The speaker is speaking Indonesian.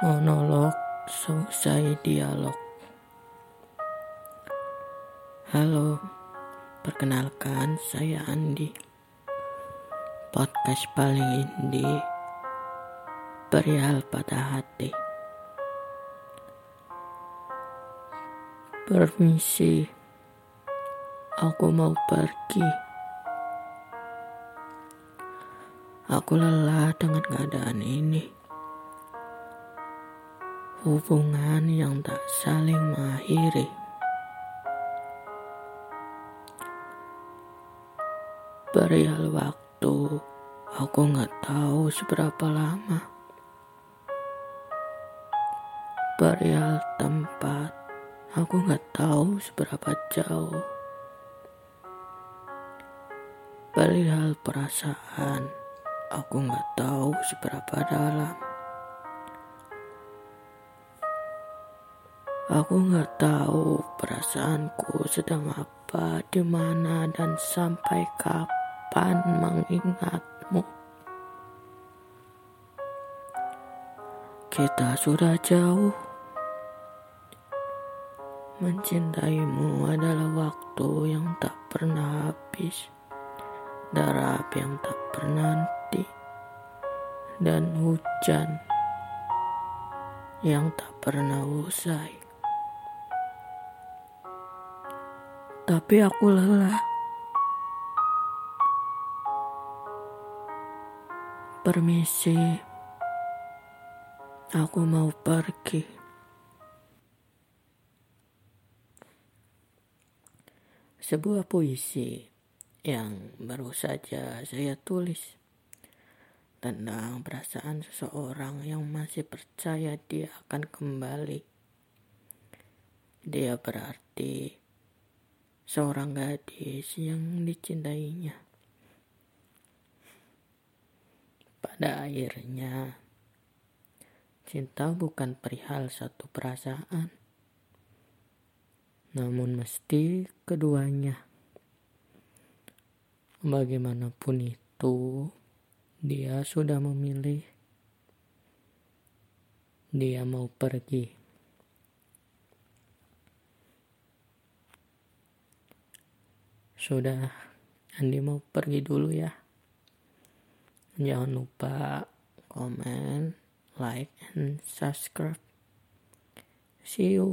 Monolog selesai dialog. Halo, perkenalkan saya Andi. Podcast paling indie perihal pada hati. Permisi, aku mau pergi. Aku lelah dengan keadaan ini hubungan yang tak saling mengakhiri. Perihal waktu, aku nggak tahu seberapa lama. Perihal tempat, aku nggak tahu seberapa jauh. Perihal perasaan, aku nggak tahu seberapa dalam. Aku nggak tahu perasaanku sedang apa, di mana, dan sampai kapan mengingatmu. Kita sudah jauh. Mencintaimu adalah waktu yang tak pernah habis, darah yang tak pernah nanti, dan hujan yang tak pernah usai. Tapi aku lelah. Permisi, aku mau pergi. Sebuah puisi yang baru saja saya tulis tentang perasaan seseorang yang masih percaya dia akan kembali. Dia berarti seorang gadis yang dicintainya. Pada akhirnya, cinta bukan perihal satu perasaan, namun mesti keduanya. Bagaimanapun itu, dia sudah memilih. Dia mau pergi. Sudah, Andi mau pergi dulu ya. Jangan lupa komen, like, and subscribe. See you.